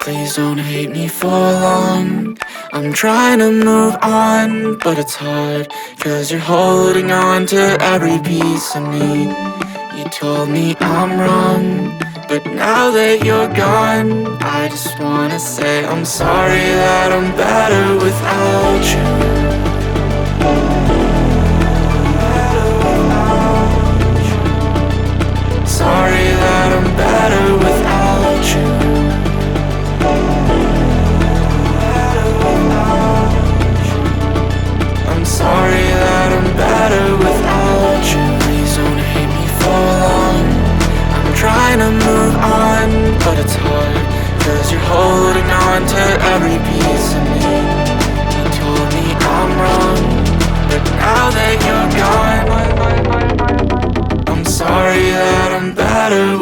Please don't hate me for long. I'm trying to move on, but it's hard. Cause you're holding on to every piece of me. You told me I'm wrong, but now that you're gone, I just wanna say I'm sorry that I'm better without you. To every piece of me. You told me I'm wrong, but now that you're gone, I'm sorry that I'm better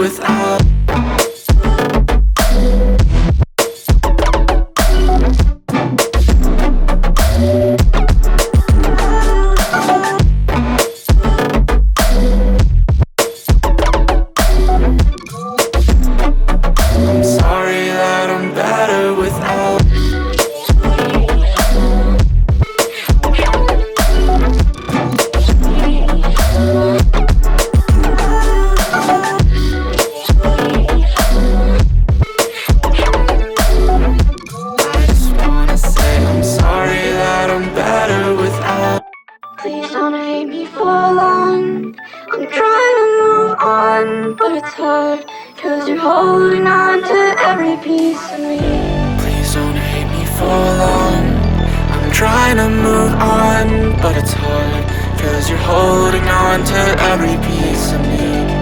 Please don't hate me for long. I'm trying to move on, but it's hard. Cause you're holding on to every piece of me. Please don't hate me for long. I'm trying to move on, but it's hard. Cause you're holding on to every piece of me.